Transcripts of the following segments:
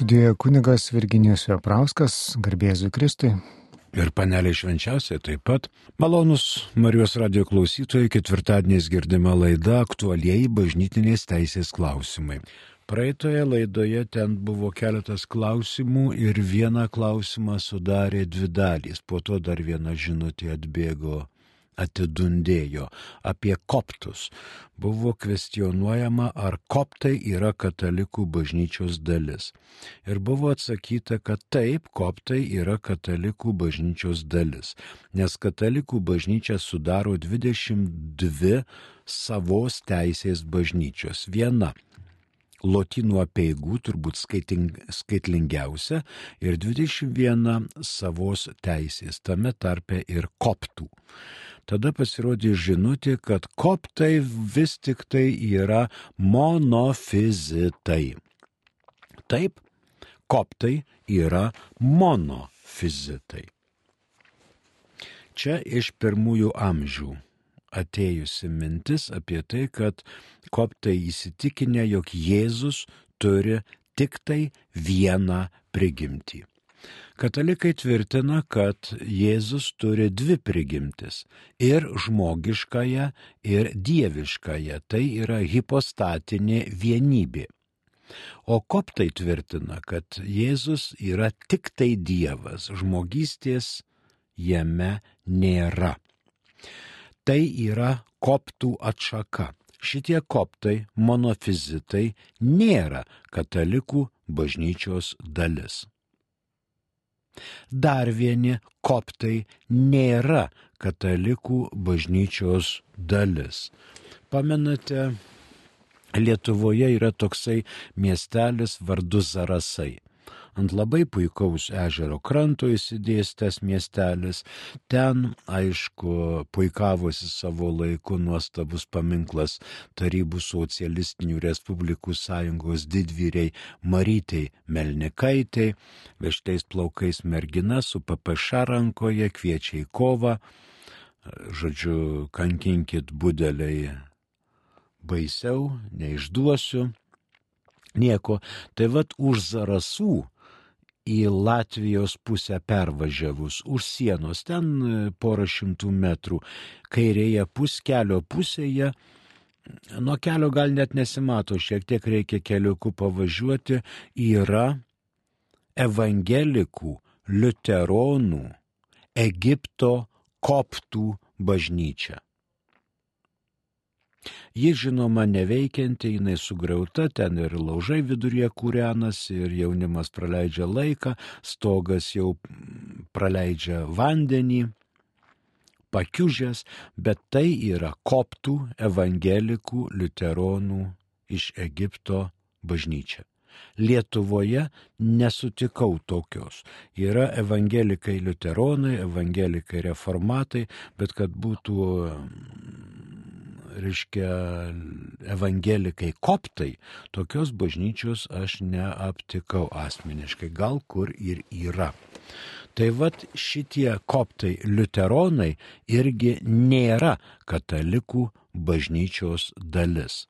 Studijoje kunigas Virginijus Joprauskas, garbėzui Kristui. Ir panelė švenčiausiai taip pat. Malonus Marijos radio klausytojai ketvirtadieniais girdima laida aktualieji bažnytinės teisės klausimai. Praeitoje laidoje ten buvo keletas klausimų ir vieną klausimą sudarė dvi dalys. Po to dar viena žinutė atbėgo atidundėjo apie koptus. Buvo kvestionuojama, ar koptai yra katalikų bažnyčios dalis. Ir buvo atsakyta, kad taip, koptai yra katalikų bažnyčios dalis, nes katalikų bažnyčia sudaro 22 savos teisės bažnyčios. Viena lotynų apieigų, turbūt skaiting, skaitlingiausia, ir 21 savos teisės, tame tarpe ir koptų tada pasirodė žinutė, kad koptai vis tik tai yra monofizitai. Taip, koptai yra monofizitai. Čia iš pirmųjų amžių atėjusi mintis apie tai, kad koptai įsitikinę, jog Jėzus turi tik tai vieną prigimtį. Katalikai tvirtina, kad Jėzus turi dvi prigimtis - ir žmogiškąją, ir dieviškąją. Tai yra hipostatinė vienybė. O koptai tvirtina, kad Jėzus yra tik tai Dievas, žmogystės jame nėra. Tai yra koptų atšaka. Šitie koptai, monofizitai, nėra katalikų bažnyčios dalis. Dar vieni koptai nėra katalikų bažnyčios dalis. Pamenate, Lietuvoje yra toksai miestelis vardu Zarasai ant labai puikaus ežero kranto įsidėstęs miestelis. Ten, aišku, puikavosi savo laiku nuostabus paminklas Tarybų socialistinių respublikų sąjungos didvyriai Marytei Melnikaitai, veštais plaukais mergina su papaša rankoje kviečia į kovą. Žodžiu, kankinkit budeliai baisiau, neišduosiu nieko. Tai vad už zarasų į Latvijos pusę pervažiavus už sienos, ten e, porą šimtų metrų, kairėje puskelio pusėje, nuo kelio gal net nesimato, šiek tiek reikia keliuku pavažiuoti, yra evangelikų, liuteronų, Egipto koptų bažnyčia. Ji žinoma neveikianti, jinai sugriauta, ten ir laužai viduryje kūrenas, ir jaunimas praleidžia laiką, stogas jau praleidžia vandenį, pakiužęs, bet tai yra koptų evangelikų liuteronų iš Egipto bažnyčia. Lietuvoje nesutikau tokios. Yra evangelikai liuteronai, evangelikai reformatai, bet kad būtų reiškia, evangelikai koptai, tokios bažnyčios aš neaptikau asmeniškai, gal kur ir yra. Tai vad šitie koptai liuteronai irgi nėra katalikų bažnyčios dalis.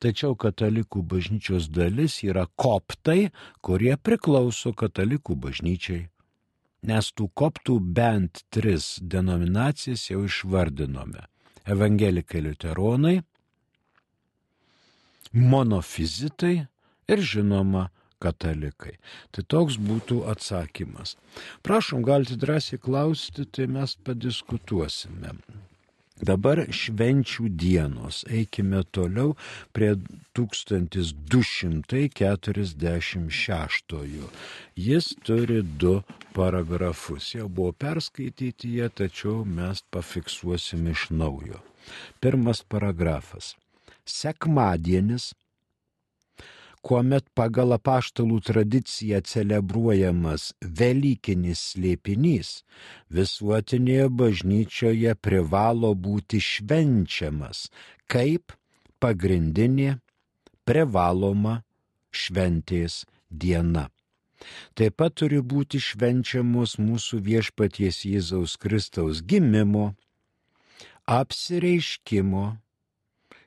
Tačiau katalikų bažnyčios dalis yra koptai, kurie priklauso katalikų bažnyčiai. Nes tų koptų bent tris denominacijas jau išvardinome evangelikai liuteronai, monofizitai ir žinoma katalikai. Tai toks būtų atsakymas. Prašom, galite drąsiai klausti, tai mes padiskutuosime. Dabar švenčių dienos. Eikime toliau prie 1246. Jis turi du paragrafus. Jau buvo perskaityti jie, tačiau mes pafiksuosim iš naujo. Pirmas paragrafas. Sekmadienis kuomet pagal apaštalų tradiciją celebruojamas Velykinis slėpinys, visuotinėje bažnyčioje privalo būti švenčiamas kaip pagrindinė privaloma šventės diena. Taip pat turi būti švenčiamos mūsų viešpaties Jėzaus Kristaus gimimo, apsireiškimo,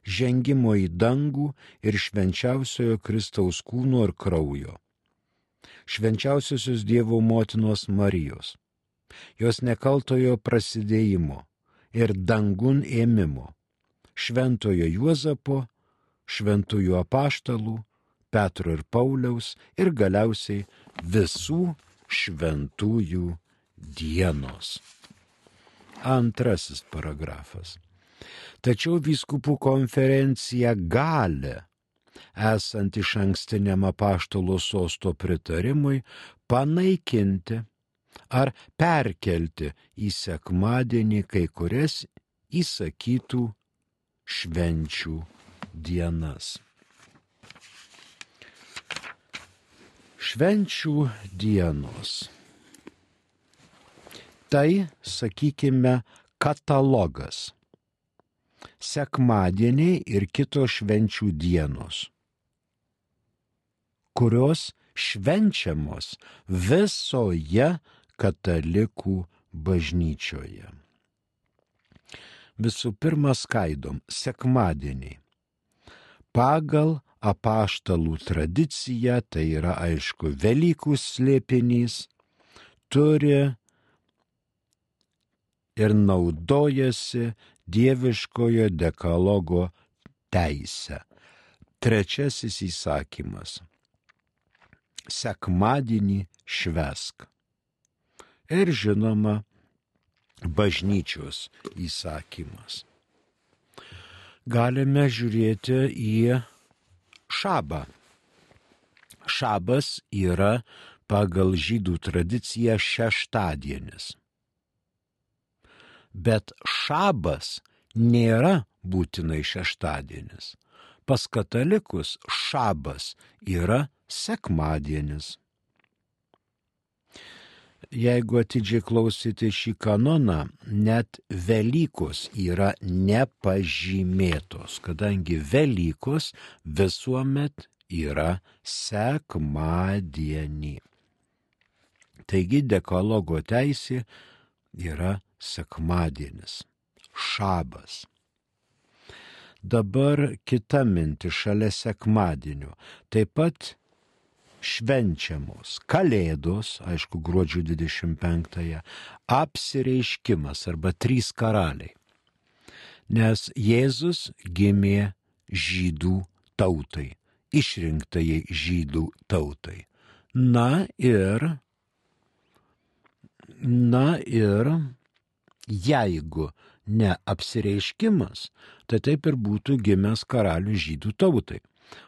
žengimo į dangų ir švenčiausiojo Kristaus kūno ir kraujo, švenčiausiosios Dievo motinos Marijos, jos nekaltojo prasidėjimo ir dangun ėmimo, šventojo Juozapo, šventųjų apaštalų, Petro ir Pauliaus ir galiausiai visų šventųjų dienos. Antrasis paragrafas. Tačiau vyskupų konferencija gali, esant iš ankstiniam apaštalo sosto pritarimui, panaikinti ar perkelti į sekmadienį kai kurias įsakytų švenčių dienas. Švenčių dienos. Tai, sakykime, katalogas. Sekmadieniai ir kitos švenčių dienos, kurios švenčiamos visoje katalikų bažnyčioje. Visų pirma, skaidom sekmadieniai. Pagal apaštalų tradicija, tai yra aišku Velykų slėpinys, turi ir naudojasi dieviškojo dekalogo teisę. Trečiasis įsakymas. Sekmadienį švesk. Ir žinoma, bažnyčios įsakymas. Galime žiūrėti į šabą. Šabas yra pagal žydų tradiciją šeštadienis. Bet šabas nėra būtinai šeštadienis. Pas katalikus šabas yra sekmadienis. Jeigu atidžiai klausyti šį kanoną, net Velykos yra nepažymėtos, kadangi Velykos visuomet yra sekmadienį. Taigi dekologo teisė yra sekmadienis, šabas. Dabar kita mintis šalia sekmadienio. Taip pat švenčiamos Kalėdos, aišku, gruodžio 25-ąją, apsireiškimas arba trys karaliai. Nes Jėzus gimė žydų tautai, išrinktai žydų tautai. Na ir, na ir, jeigu ne apsireiškimas, tai taip ir būtų gimęs karalius žydų tautai.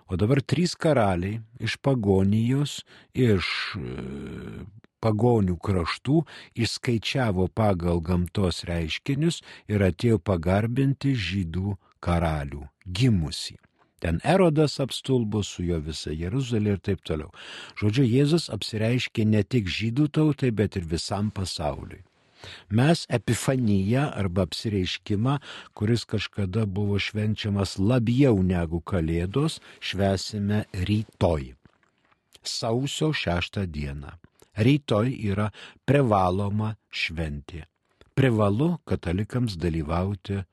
O dabar trys karaliai iš pagonijos, iš e, pagonių kraštų išskaičiavo pagal gamtos reiškinius ir atėjo pagarbinti žydų karalių gimusi. Ten Erodas apstulbo su jo visa Jeruzalė ir taip toliau. Žodžiu, Jėzus apsireiškė ne tik žydų tautai, bet ir visam pasauliui. Mes epifaniją arba apsireiškimą, kuris kažkada buvo švenčiamas labiau negu Kalėdos, švesime rytoj. Sausio šeštą dieną. Rytoj yra privaloma šventė. Privalu katalikams dalyvauti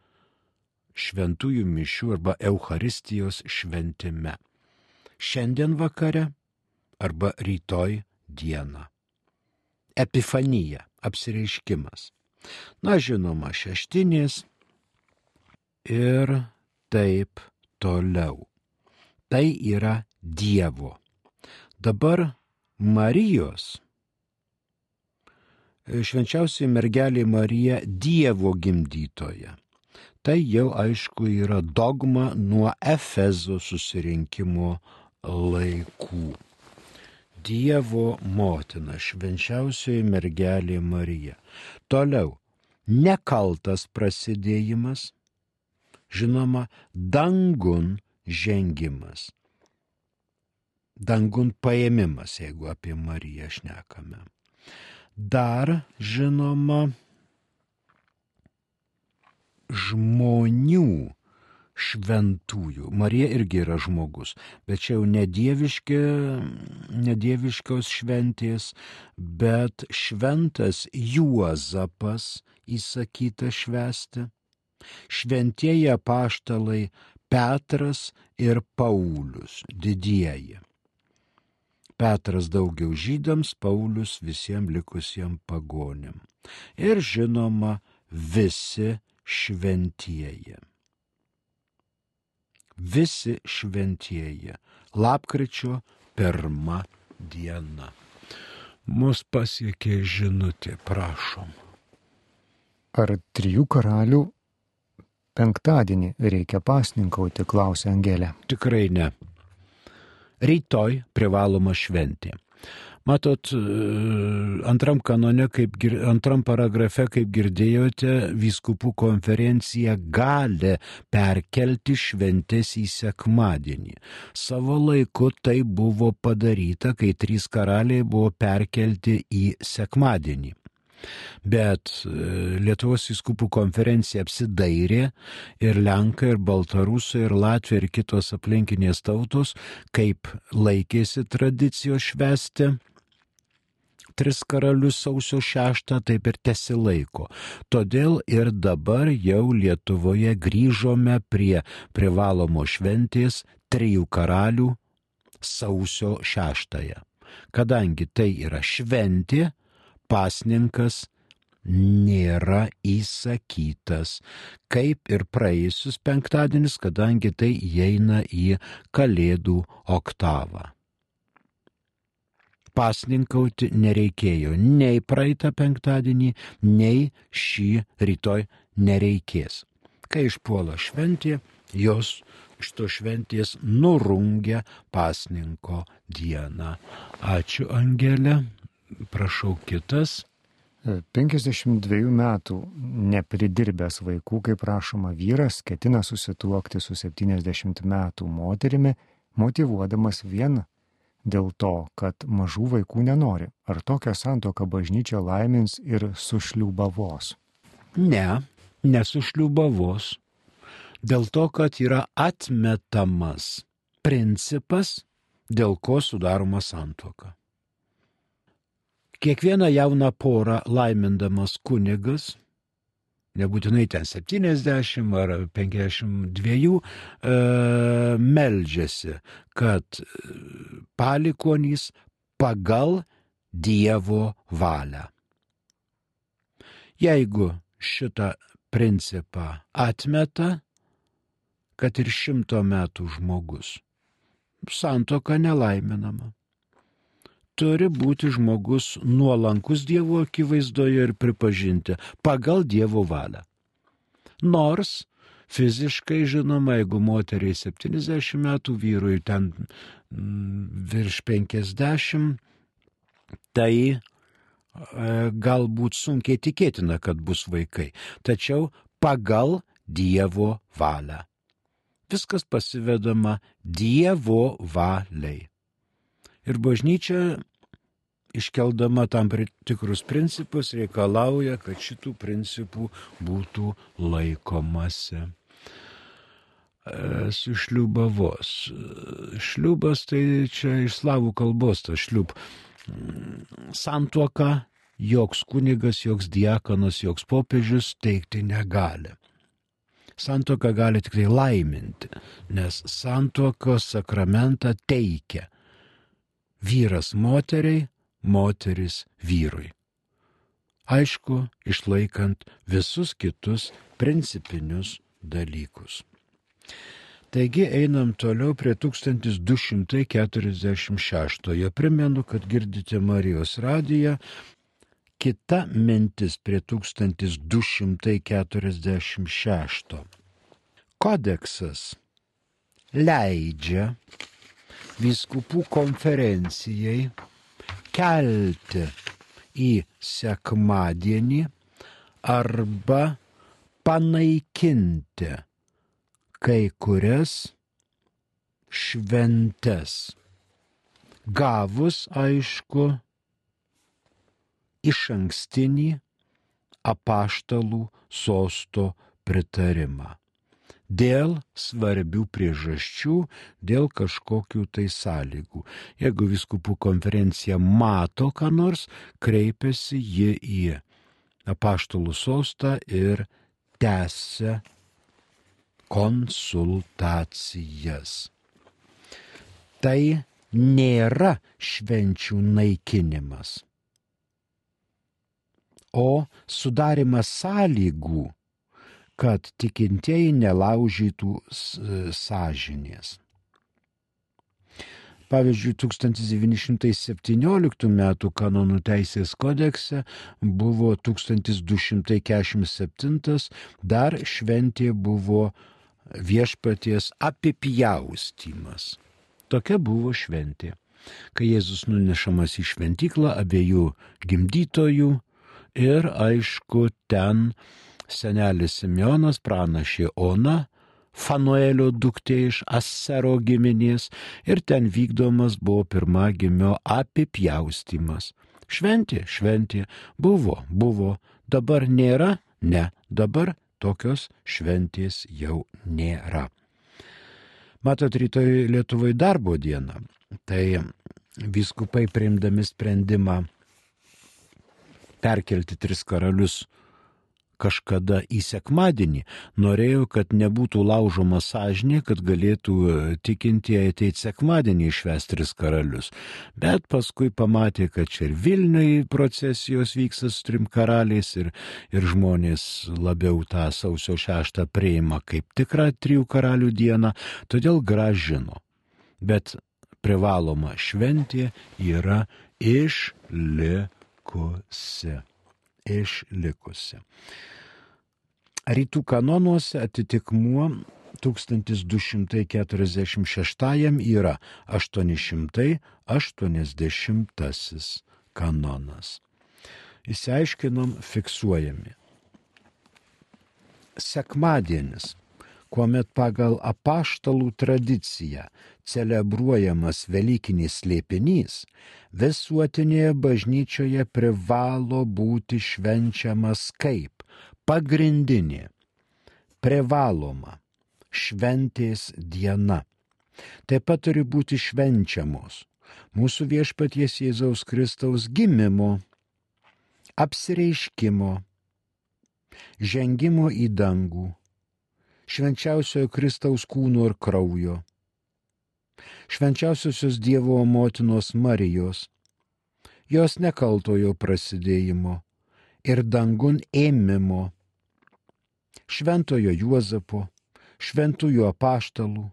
šventųjų mišių arba Eucharistijos šventime. Šiandien vakare arba rytoj dieną. Epifanija apsireiškimas. Na, žinoma, šeštinės ir taip toliau. Tai yra Dievo. Dabar Marijos. Švenčiausiai mergelė Marija Dievo gimdytoja. Tai jau aišku yra dogma nuo Efezo susirinkimo laikų. Dievo motina, švenčiausioji mergelė Marija. Toliau, nekaltas prasidėjimas, žinoma, dangun žengimas. Dangun paėmimas, jeigu apie Mariją šnekame. Dar, žinoma, žmonių šventųjų. Marija irgi yra žmogus, bet čia jau nedieviški, nedieviškios šventės, bet šventas Juozapas įsakyta švesti, šventieji apaštalai Petras ir Paulius didieji. Petras daugiau žydams, Paulius visiems likusiems pagonim. Ir žinoma, visi šventieji. Visi šventieji. Lapkričio pirmą dieną. Mus pasiekė žinutė, prašom. Ar trijų karalių penktadienį reikia pasninkauti, klausė Angelė. Tikrai ne. Rytoj privaloma šventė. Matot, e, antram kanone, kaip, antram paragrafe, kaip girdėjote, vyskupų konferencija gali perkelti šventės į sekmadienį. Savo laiku tai buvo padaryta, kai trys karaliai buvo perkelti į sekmadienį. Bet e, Lietuvos įskupų konferencija apsidairė ir Lenkai, ir Baltarusai, ir Latvija, ir kitos aplinkinės tautos, kaip laikėsi tradicijos švesti tris karalius sausio šeštą, taip ir tesilaiko. Todėl ir dabar jau Lietuvoje grįžome prie privalomo šventės trijų karalių sausio šeštąją. Kadangi tai yra šventė, pasninkas nėra įsakytas, kaip ir praėjusius penktadienis, kadangi tai įeina į Kalėdų oktavą. Pasninkauti nereikėjo nei praeitą penktadienį, nei šį rytoj nereikės. Kai išpuola šventė, jos iš to šventės nurungia pasninko dieną. Ačiū Angelė prašau kitas. 52 e, metų nepridirbęs vaikų, kaip prašoma, vyras ketina susituokti su 70 metų moterimi, motivuodamas vien dėl to, kad mažų vaikų nenori. Ar tokią santoką bažnyčia laimins ir sušliubavos? Ne, nesušliubavos. Dėl to, kad yra atmetamas principas, dėl ko sudaroma santoka. Kiekvieną jauną porą laimindamas kunigas, nebūtinai ten 70 ar 52, e, meldžiasi, kad e, palikonys pagal Dievo valią. Jeigu šitą principą atmeta, kad ir šimto metų žmogus, santoka nelaiminama turi būti žmogus nuolankus Dievo akivaizdoje ir pripažinti pagal Dievo valią. Nors fiziškai žinoma, jeigu moteriai 70 metų, vyrui ten mm, virš 50, tai e, galbūt sunkiai tikėtina, kad bus vaikai. Tačiau pagal Dievo valią. Viskas pasivedama Dievo valiai. Ir bažnyčia iškeldama tam tikrus principus, reikalauja, kad šitų principų būtų laikomasi. E, su šliubavos. Šliubas tai čia iš slavų kalbos tas šliub. Santuoka joks kunigas, joks diakonas, joks popiežius teikti negali. Santuoka gali tik tai laiminti, nes santuokos sakramentą teikia vyras moteriai, moteris vyrui. Aišku, išlaikant visus kitus principinius dalykus. Taigi einam toliau prie 1246. Primenu, kad girdite Marijos radiją. Kita mintis prie 1246. Kodeksas leidžia viskupų konferencijai kelti į sekmadienį arba panaikinti kai kurias šventes, gavus aišku iš ankstinį apaštalų sosto pritarimą dėl svarbių priežasčių, dėl kažkokių tai sąlygų. Jeigu viskupų konferencija mato, ką nors, kreipiasi ji į apaštalų sostą ir tęsia konsultacijas. Tai nėra švenčių naikinimas, o sudarimas sąlygų, kad tikintieji nelaužytų sąžinės. Pavyzdžiui, 1917 m. kanonų teisės kodekse buvo 1247 dar šventė buvo viešpaties apipjaustimas. Tokia buvo šventė. Kai Jėzus nunešamas į šventyklą abiejų gimdytojų ir aišku, ten senelis Simjonas pranašė Ona Fanuelio duktė iš Asero giminės ir ten vykdomas buvo pirmagimio apipjaustimas. Šventė, šventė, buvo, buvo, dabar nėra, ne, dabar tokios šventės jau nėra. Matot, rytoj Lietuvoje darbo diena, tai viskupai priimdami sprendimą perkelti tris karalius kažkada į sekmadienį, norėjau, kad nebūtų laužoma sąžinė, kad galėtų e, tikintieji ateiti sekmadienį išvesti tris karalius. Bet paskui pamatė, kad čia ir Vilniui procesijos vyksta su trim karaliais ir, ir žmonės labiau tą sausio šeštą priima kaip tikrą trijų karalių dieną, todėl gražino. Bet privaloma šventė yra išlikusi išlikusi. Rytų kanonuose atitikmuo 1246 yra 880 kanonas. Įsiaiškinom, fiksuojami. Sekmadienis, kuomet pagal apaštalų tradiciją celebruojamas Velykinis slėpinys, visuotinėje bažnyčioje privalo būti švenčiamas kaip pagrindinė, privaloma šventės diena. Taip pat turi būti švenčiamos mūsų viešpaties Jėzaus Kristaus gimimo, apsireiškimo, žengimo į dangų, švenčiausiojo Kristaus kūno ir kraujo, švenčiausiosios Dievo motinos Marijos, jos nekaltojo prasidėjimo ir dangun ėmimo, šventojo Juozapo, šventųjų apaštalų,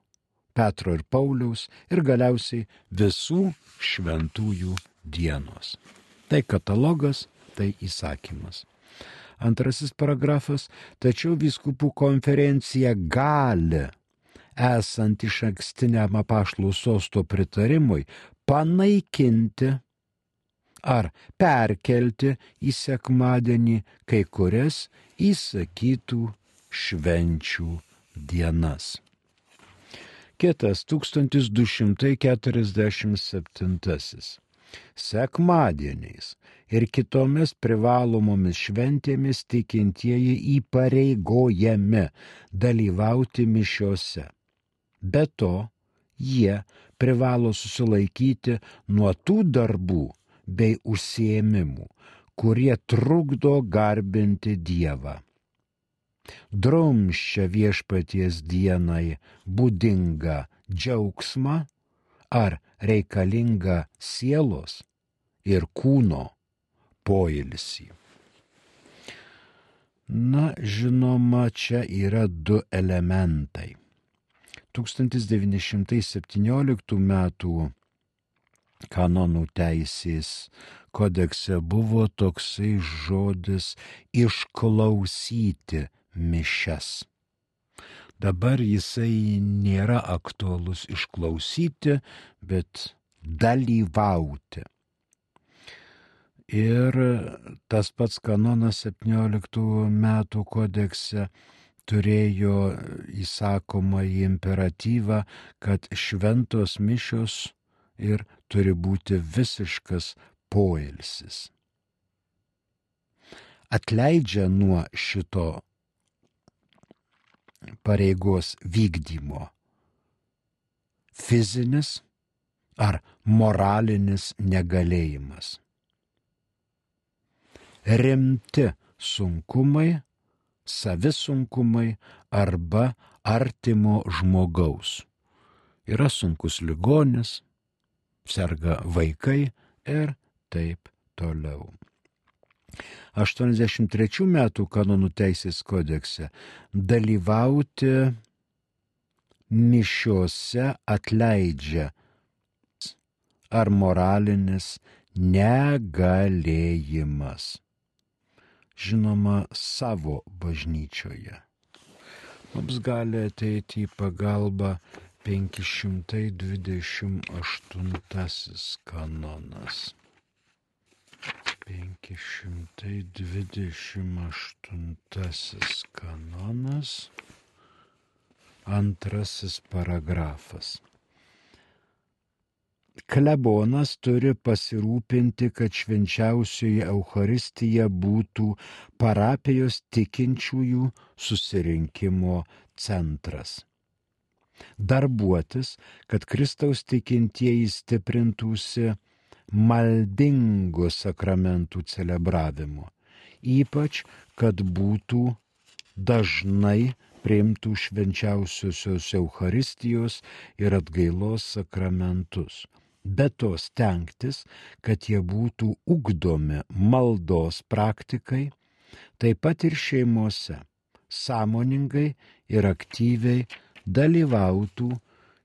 Petro ir Pauliaus ir galiausiai visų šventųjų dienos. Tai katalogas, tai įsakymas. Antrasis paragrafas, tačiau viskupų konferencija gali esant iš ankstiniam apaštlų sosto pritarimui, panaikinti ar perkelti į sekmadienį kai kurias įsakytų švenčių dienas. Kitas 1247. Sekmadieniais ir kitomis privalomomis šventėmis tikintieji įpareigojami dalyvauti mišiose Be to, jie privalo susilaikyti nuo tų darbų bei užsiemimų, kurie trukdo garbinti Dievą. Drumščia viešpaties dienai būdinga džiaugsmą ar reikalinga sielos ir kūno poilsį. Na, žinoma, čia yra du elementai 1917 m. kanonų teisės kodekse buvo toksai žodis išklausyti mišes. Dabar jisai nėra aktualus išklausyti, bet dalyvauti. Ir tas pats kanonas 17 metų kodekse turėjo įsakomą į imperatyvą, kad šventos mišios ir turi būti visiškas poilsis. Atleidžia nuo šito pareigos vykdymo fizinis ar moralinis negalėjimas. Rimti sunkumai savisunkumai arba artimo žmogaus. Yra sunkus ligonis, serga vaikai ir taip toliau. 83 metų kanonų teisės kodekse dalyvauti mišiose atleidžia ar moralinis negalėjimas. Žinoma, savo bažnyčioje. Mums gali ateiti į pagalbą 528 kanonas. 528 kanonas, antrasis paragrafas. Klebonas turi pasirūpinti, kad švenčiausioji Euharistija būtų parapijos tikinčiųjų susirinkimo centras darbuotis, kad Kristaus tikintieji stiprintųsi maldingų sakramentų celebravimu, ypač kad būtų dažnai priimtų švenčiausiosios Euharistijos ir atgailos sakramentus. Be to stengtis, kad jie būtų ugdomi maldos praktikai, taip pat ir šeimose, sąmoningai ir aktyviai dalyvautų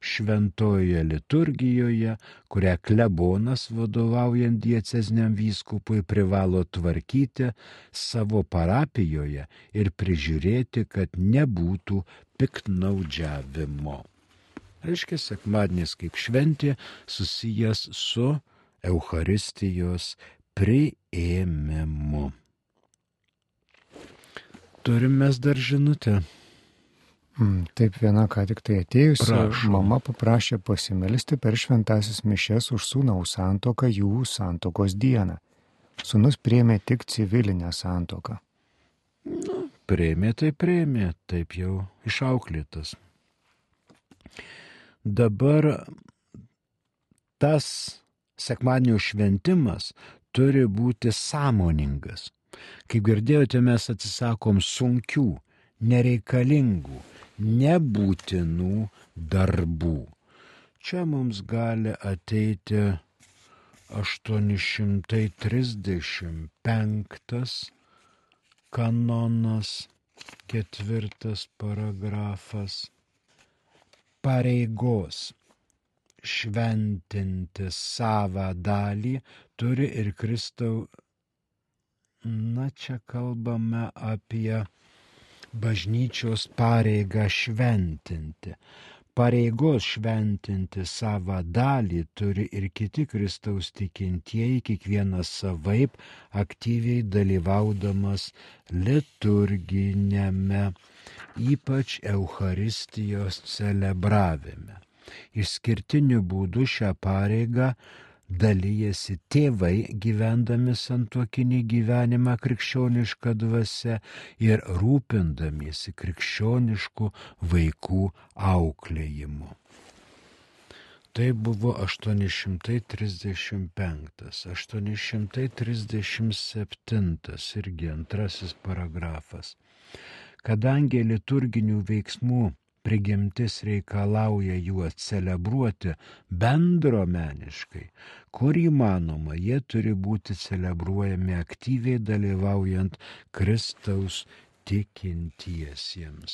šventojoje liturgijoje, kurią klebonas vadovaujant diecezniam vyskupui privalo tvarkyti savo parapijoje ir prižiūrėti, kad nebūtų piknaudžiavimo. Reiškia, sekmadienis kaip šventė susijęs su Euharistijos priėmimu. Turime dar žinutę. Mm, taip viena ką tik tai atėjusi, Prašau. mama paprašė pasimelisti per šventasis mišes už sūnaus santoką jų santokos dieną. Sūnus priemė tik civilinę santoką. Nu, priemė tai priemė, taip jau išauklėtas. Dabar tas sekmadienio šventimas turi būti sąmoningas. Kaip girdėjote, mes atsisakom sunkių, nereikalingų, nebūtinų darbų. Čia mums gali ateiti 835 kanonas, ketvirtas paragrafas. Pareigos šventinti savo dalį turi ir Kristau. Na, čia kalbame apie bažnyčios pareigą šventinti. Pareigos šventinti savo dalį turi ir kiti Kristaus tikintieji, kiekvienas savaip aktyviai dalyvaudamas liturginėme, ypač Euharistijos celebravime. Išskirtiniu būdu šią pareigą dalyjasi tėvai gyvendami santuokinį gyvenimą krikščionišką dvasę ir rūpindamiesi krikščioniškų vaikų auklėjimu. Tai buvo 835, 837 irgi antrasis paragrafas. Kadangi liturginių veiksmų prigimtis reikalauja juos celebruoti bendromeniškai, kur įmanoma, jie turi būti celebruojami aktyviai dalyvaujant Kristaus tikintiesiems.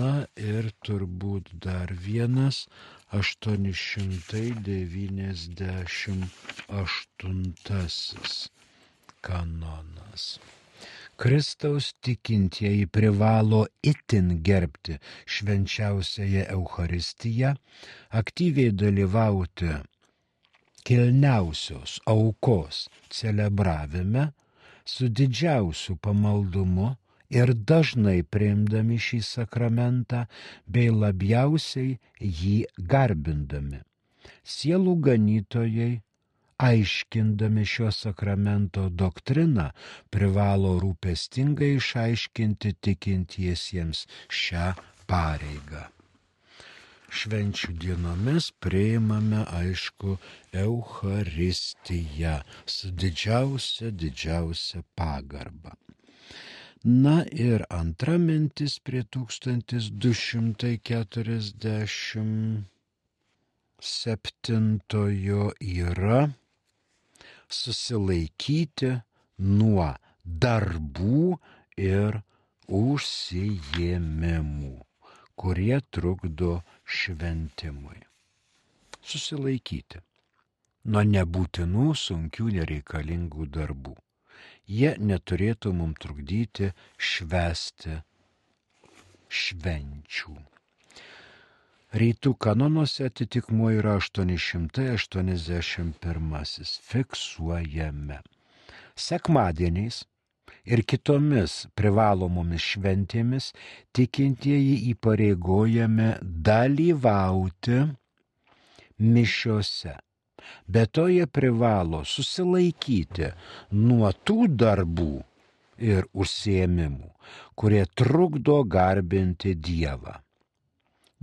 Na ir turbūt dar vienas 898 kanonas. Kristaus tikintieji privalo itin gerbti švenčiausiąją Euharistiją, aktyviai dalyvauti kilniausios aukos celebravime su didžiausiu pamaldumu ir dažnai priimdami šį sakramentą bei labiausiai jį garbindami. Sielų ganytojai aiškindami šio sakramento doktriną, privalo rūpestingai išaiškinti tikintiesiems šią pareigą. Švenčių dienomis prieimame, aišku, Euharistiją su didžiausia, didžiausia pagarba. Na ir antra mintis prie 1240 septintojo yra susilaikyti nuo darbų ir užsijėmimų, kurie trukdo šventimui. Susilaikyti nuo nebūtinų, sunkių, nereikalingų darbų. Jie neturėtų mums trukdyti švesti švenčių. Rytų kanonuose atitikmuo yra 881. Fiksuojame. Sekmadieniais ir kitomis privalomomis šventėmis tikintieji įpareigojame dalyvauti mišiose. Be to jie privalo susilaikyti nuo tų darbų ir užsiemimų, kurie trukdo garbinti Dievą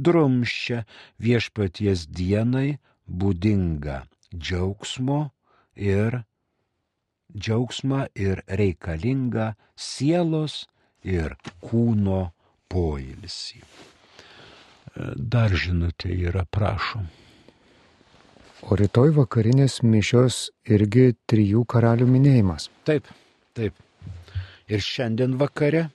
drumščia viešpaties dienai būdinga džiaugsmo ir džiaugsmą ir reikalingą sielos ir kūno poilsį. Dar žinutė yra, prašom. O rytoj vakarinės mišios irgi trijų karalių minėjimas. Taip, taip. Ir šiandien vakare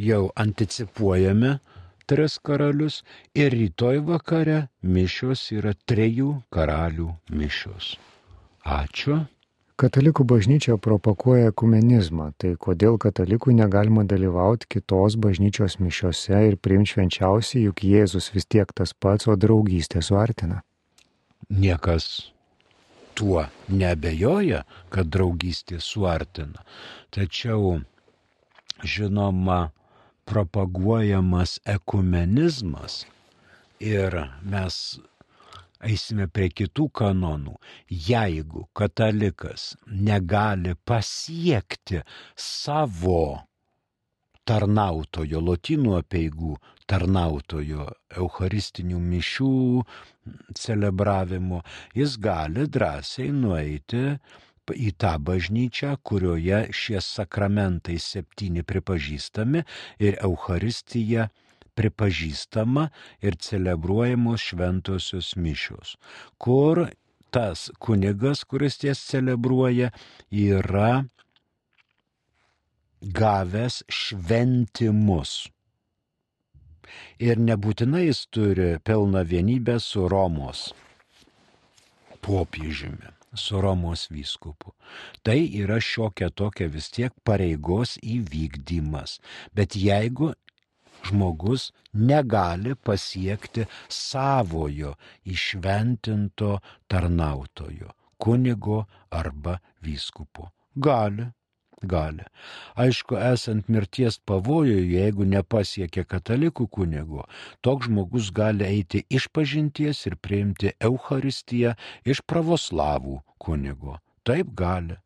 jau anticipuojame tris karalius ir rytoj vakare mišios yra trejų karalių mišios. Ačiū. Katalikų bažnyčia propaguoja ekumenizmą, tai kodėl katalikų negalima dalyvauti kitos bažnyčios mišiose ir priimti švenčiausiai, juk Jėzus vis tiek tas pats, o draugystė suartina. Niekas tuo nebejoja, kad draugystė suartina. Tačiau, žinoma, propaguojamas ekumenizmas ir mes eisime prie kitų kanonų, jeigu katalikas negali pasiekti savo tarnautojo, lotynų apieigų tarnautojo, eucharistinių mišių celebravimo, jis gali drąsiai nueiti į tą bažnyčią, kurioje šie sakramentai septyni pripažįstami ir Euharistija pripažįstama ir celebruojamos šventosios mišios, kur tas kunigas, kuris ties celebruoja, yra gavęs šventimus. Ir nebūtinai jis turi pilną vienybę su Romos popiežiumi su Romos vyskupu. Tai yra šiokia tokia vis tiek pareigos įvykdymas. Bet jeigu žmogus negali pasiekti savojo išventinto tarnautojo, kunigo arba vyskupo. Gali, gali. Aišku, esant mirties pavojui, jeigu nepasiekia katalikų kunigo, toks žmogus gali eiti iš pažinties ir priimti Euharistiją iš pravoslavų kunigo. Taip gali.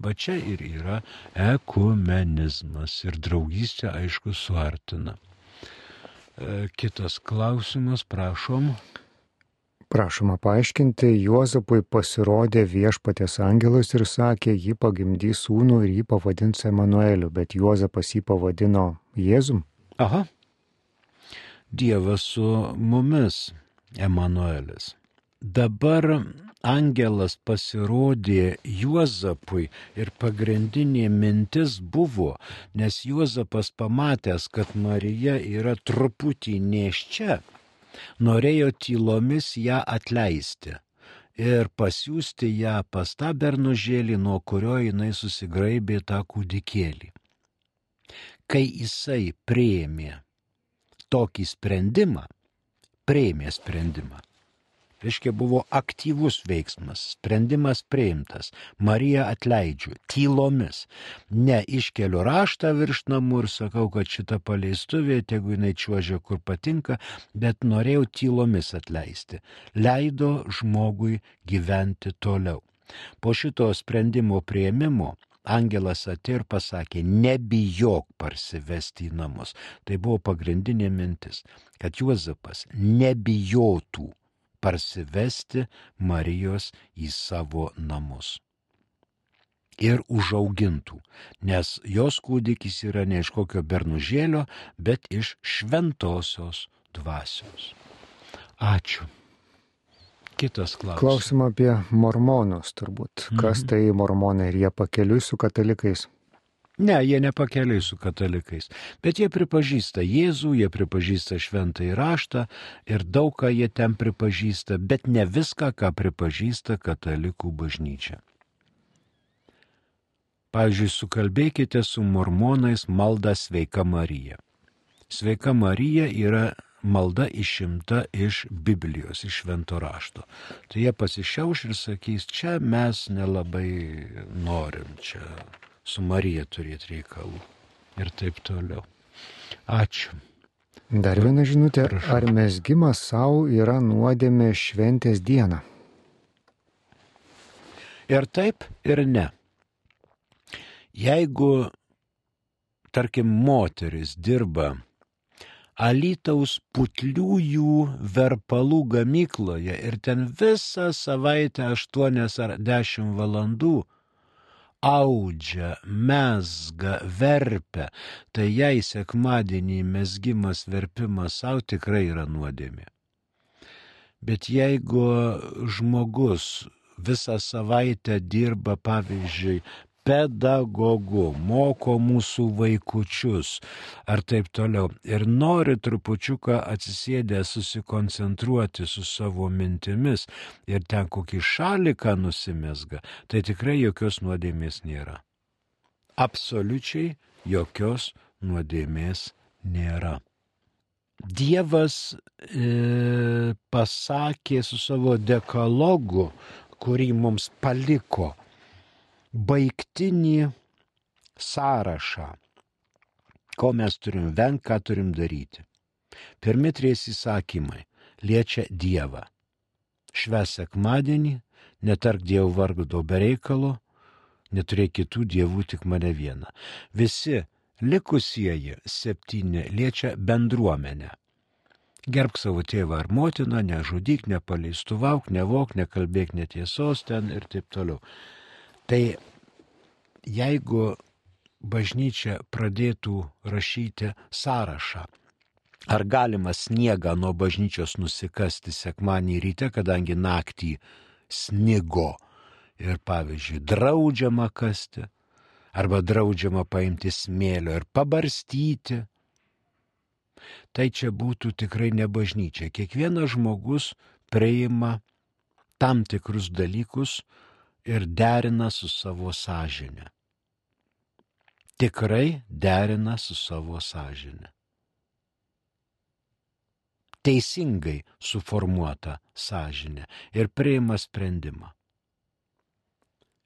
Va čia ir yra ekumenizmas ir draugystė, aišku, suartina. E, kitas klausimas, prašom. Prašoma paaiškinti, Juozapui pasirodė viešpatės angelas ir sakė, jį pagimdys sūnų ir jį pavadins Emanueliu, bet Juozapas jį pavadino Jėzum. Aha. Dievas su mumis, Emanuelis. Dabar angelas pasirodė Juozapui ir pagrindinė mintis buvo, nes Juozapas pamatęs, kad Marija yra truputį neščia, norėjo tylomis ją atleisti ir pasiūsti ją pas tą bernužėlį, nuo kurio jinai susigraibė tą kūdikėlį. Kai jisai prieimė tokį sprendimą, prieimė sprendimą, reiškia buvo aktyvus veiksmas, sprendimas priimtas, Marija atleidžiu, tylomis, ne iškeliu raštą virš namų ir sakau, kad šita paleistuvė, tegu jinai čiuožia kur patinka, bet norėjau tylomis atleisti, leido žmogui gyventi toliau. Po šito sprendimo prieimimo angelas atėjo ir pasakė, nebijok parsivesti į namus. Tai buvo pagrindinė mintis, kad Juozapas nebijotų parsivesti Marijos į savo namus. Ir užaugintų, nes jos kūdikis yra ne iš kokio bernužėlio, bet iš šventosios dvasios. Ačiū. Kitas klausimas. Klausimą apie mormonus turbūt. Kas Mhm. tai mormonai ir jie pakeliui su katalikais? Ne, jie nepakeliai su katalikais, bet jie pripažįsta Jėzų, jie pripažįsta šventąjį raštą ir daug ką jie ten pripažįsta, bet ne viską, ką pripažįsta katalikų bažnyčia. Pavyzdžiui, sukalbėkite su mormonais maldą Sveika Marija. Sveika Marija yra malda išimta iš Biblijos, iš švento rašto. Tai jie pasišiauš ir sakys, čia mes nelabai norim, čia su Marija turėti reikalų. Ir taip toliau. Ačiū. Dar viena žinutė. Prašau. Ar mesgimas savo yra nuodėmė šventės dieną? Ir taip, ir ne. Jeigu, tarkim, moteris dirba Alytaus putliųjų verpalų gamykloje ir ten visą savaitę 8 ar 10 valandų audžia, mesga, verpia, tai jai sekmadienį mesgimas, verpimas savo tikrai yra nuodėmė. Bet jeigu žmogus visą savaitę dirba, pavyzdžiui, pedagogu, moko mūsų vaikučius ar taip toliau ir nori trupučiuką atsisėdę susikoncentruoti su savo mintimis ir ten kokį šaliką nusimesga, tai tikrai jokios nuodėmės nėra. Absoliučiai jokios nuodėmės nėra. Dievas e, pasakė su savo dekalogu, kurį mums paliko, baigtinį sąrašą, ko mes turim vengti, ką turim daryti. Pirmi trys įsakymai liečia Dievą. Šves sekmadienį, netark Dievo vargo be reikalo, neturėk kitų dievų, tik mane vieną. Visi likusieji septyni liečia bendruomenę. Gerbk savo tėvą ar motiną, nežudyk, nepaleistuvok, nevok, nekalbėk netiesos ten ir taip toliau. Tai jeigu bažnyčia pradėtų rašyti sąrašą, ar galima sniegą nuo bažnyčios nusikasti sekmanį ryte, kadangi naktį snigo ir pavyzdžiui draudžiama kasti, arba draudžiama paimti smėlio ir pabarstyti, tai čia būtų tikrai ne bažnyčia. Kiekvienas žmogus priima tam tikrus dalykus ir derina su savo sąžinė. Tikrai derina su savo sąžinė. Teisingai suformuota sąžinė ir priima sprendimą.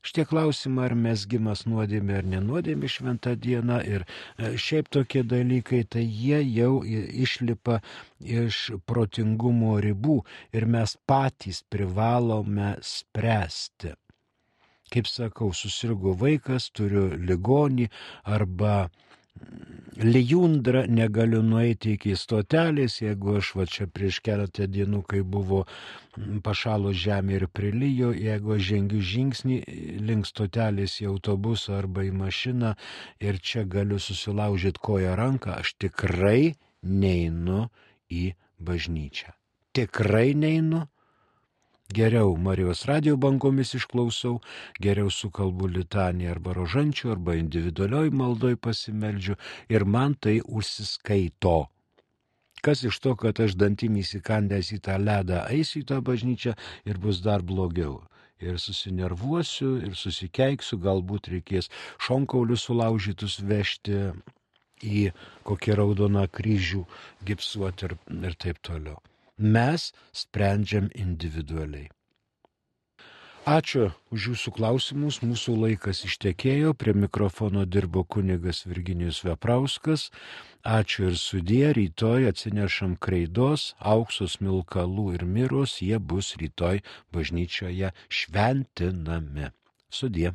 Šitie klausimai, ar mesgimas nuodėmė ar nenuodėmė šventą dieną ir e, šiaip tokie dalykai, tai jie jau išlipa iš protingumo ribų ir mes patys privalome spręsti. Kaip sakau, susirgo vaikas, turiu ligonį arba lijundra, negaliu nueiti iki stotelės, jeigu aš va čia prieš keletą dienų, kai buvo pašalo žemė ir prilyjo, jeigu aš žengiu žingsnį link stotelės į autobusą arba į mašiną ir čia galiu susilaužyti koją ranką, aš tikrai neinu į bažnyčią. Tikrai neinu. Geriau Marijos radio bangomis išklausau, geriau sukalbu litanį arba rožančių, arba individualioj maldoj pasimeldžiu ir man tai užsiskaito. Kas iš to, kad aš dantim įsikandęs į tą ledą eisiu į tą bažnyčią ir bus dar blogiau. Ir susinervuosiu, ir susikeiksiu, galbūt reikės šonkaulius sulaužytus vežti į kokį raudoną kryžių, gipsuoti ir, ir taip toliau. Mes sprendžiam individualiai. Ačiū už jūsų klausimus, mūsų laikas ištekėjo, prie mikrofono dirbo kunigas Virginijus Veprauskas. Ačiū ir sudė, rytoj atsinešam kreidos, auksus milkalų ir miros, jie bus rytoj bažnyčioje šventinami. Sudė.